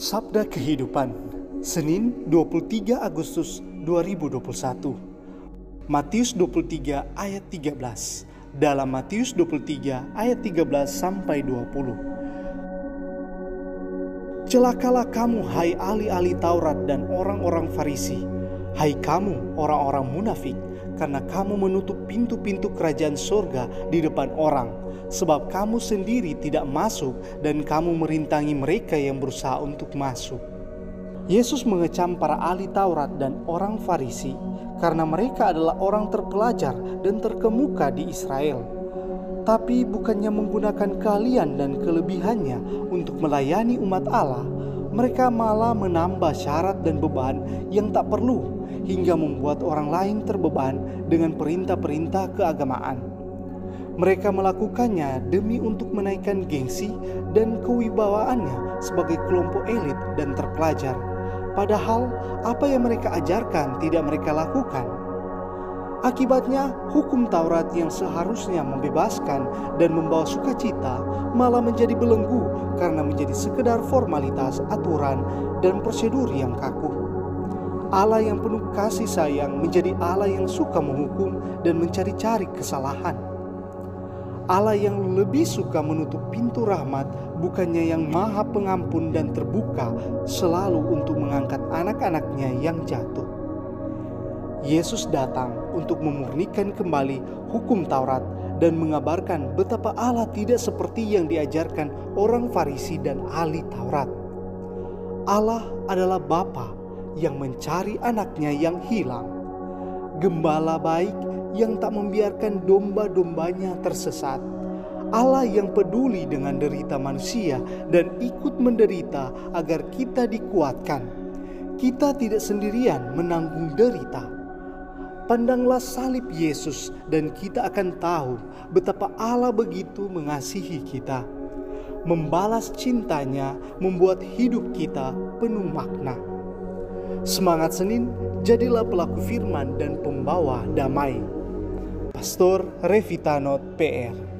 Sabda Kehidupan Senin 23 Agustus 2021 Matius 23 ayat 13 Dalam Matius 23 ayat 13 sampai 20 Celakalah kamu hai ahli-ahli Taurat dan orang-orang Farisi Hai kamu orang-orang munafik karena kamu menutup pintu-pintu kerajaan surga di depan orang, sebab kamu sendiri tidak masuk dan kamu merintangi mereka yang berusaha untuk masuk. Yesus mengecam para ahli Taurat dan orang Farisi karena mereka adalah orang terpelajar dan terkemuka di Israel. Tapi bukannya menggunakan kalian dan kelebihannya untuk melayani umat Allah, mereka malah menambah syarat dan beban yang tak perlu hingga membuat orang lain terbeban dengan perintah-perintah keagamaan. Mereka melakukannya demi untuk menaikkan gengsi dan kewibawaannya sebagai kelompok elit dan terpelajar. Padahal apa yang mereka ajarkan tidak mereka lakukan. Akibatnya, hukum Taurat yang seharusnya membebaskan dan membawa sukacita malah menjadi belenggu karena menjadi sekedar formalitas, aturan, dan prosedur yang kaku. Allah yang penuh kasih sayang menjadi Allah yang suka menghukum dan mencari-cari kesalahan. Allah yang lebih suka menutup pintu rahmat bukannya yang maha pengampun dan terbuka selalu untuk mengangkat anak-anaknya yang jatuh. Yesus datang untuk memurnikan kembali hukum Taurat dan mengabarkan betapa Allah tidak seperti yang diajarkan orang Farisi dan ahli Taurat. Allah adalah Bapa yang mencari anaknya yang hilang, gembala baik yang tak membiarkan domba-dombanya tersesat, Allah yang peduli dengan derita manusia dan ikut menderita agar kita dikuatkan. Kita tidak sendirian menanggung derita. Pandanglah salib Yesus dan kita akan tahu betapa Allah begitu mengasihi kita. Membalas cintanya membuat hidup kita penuh makna. Semangat Senin, jadilah pelaku firman dan pembawa damai. Pastor Revitanot PR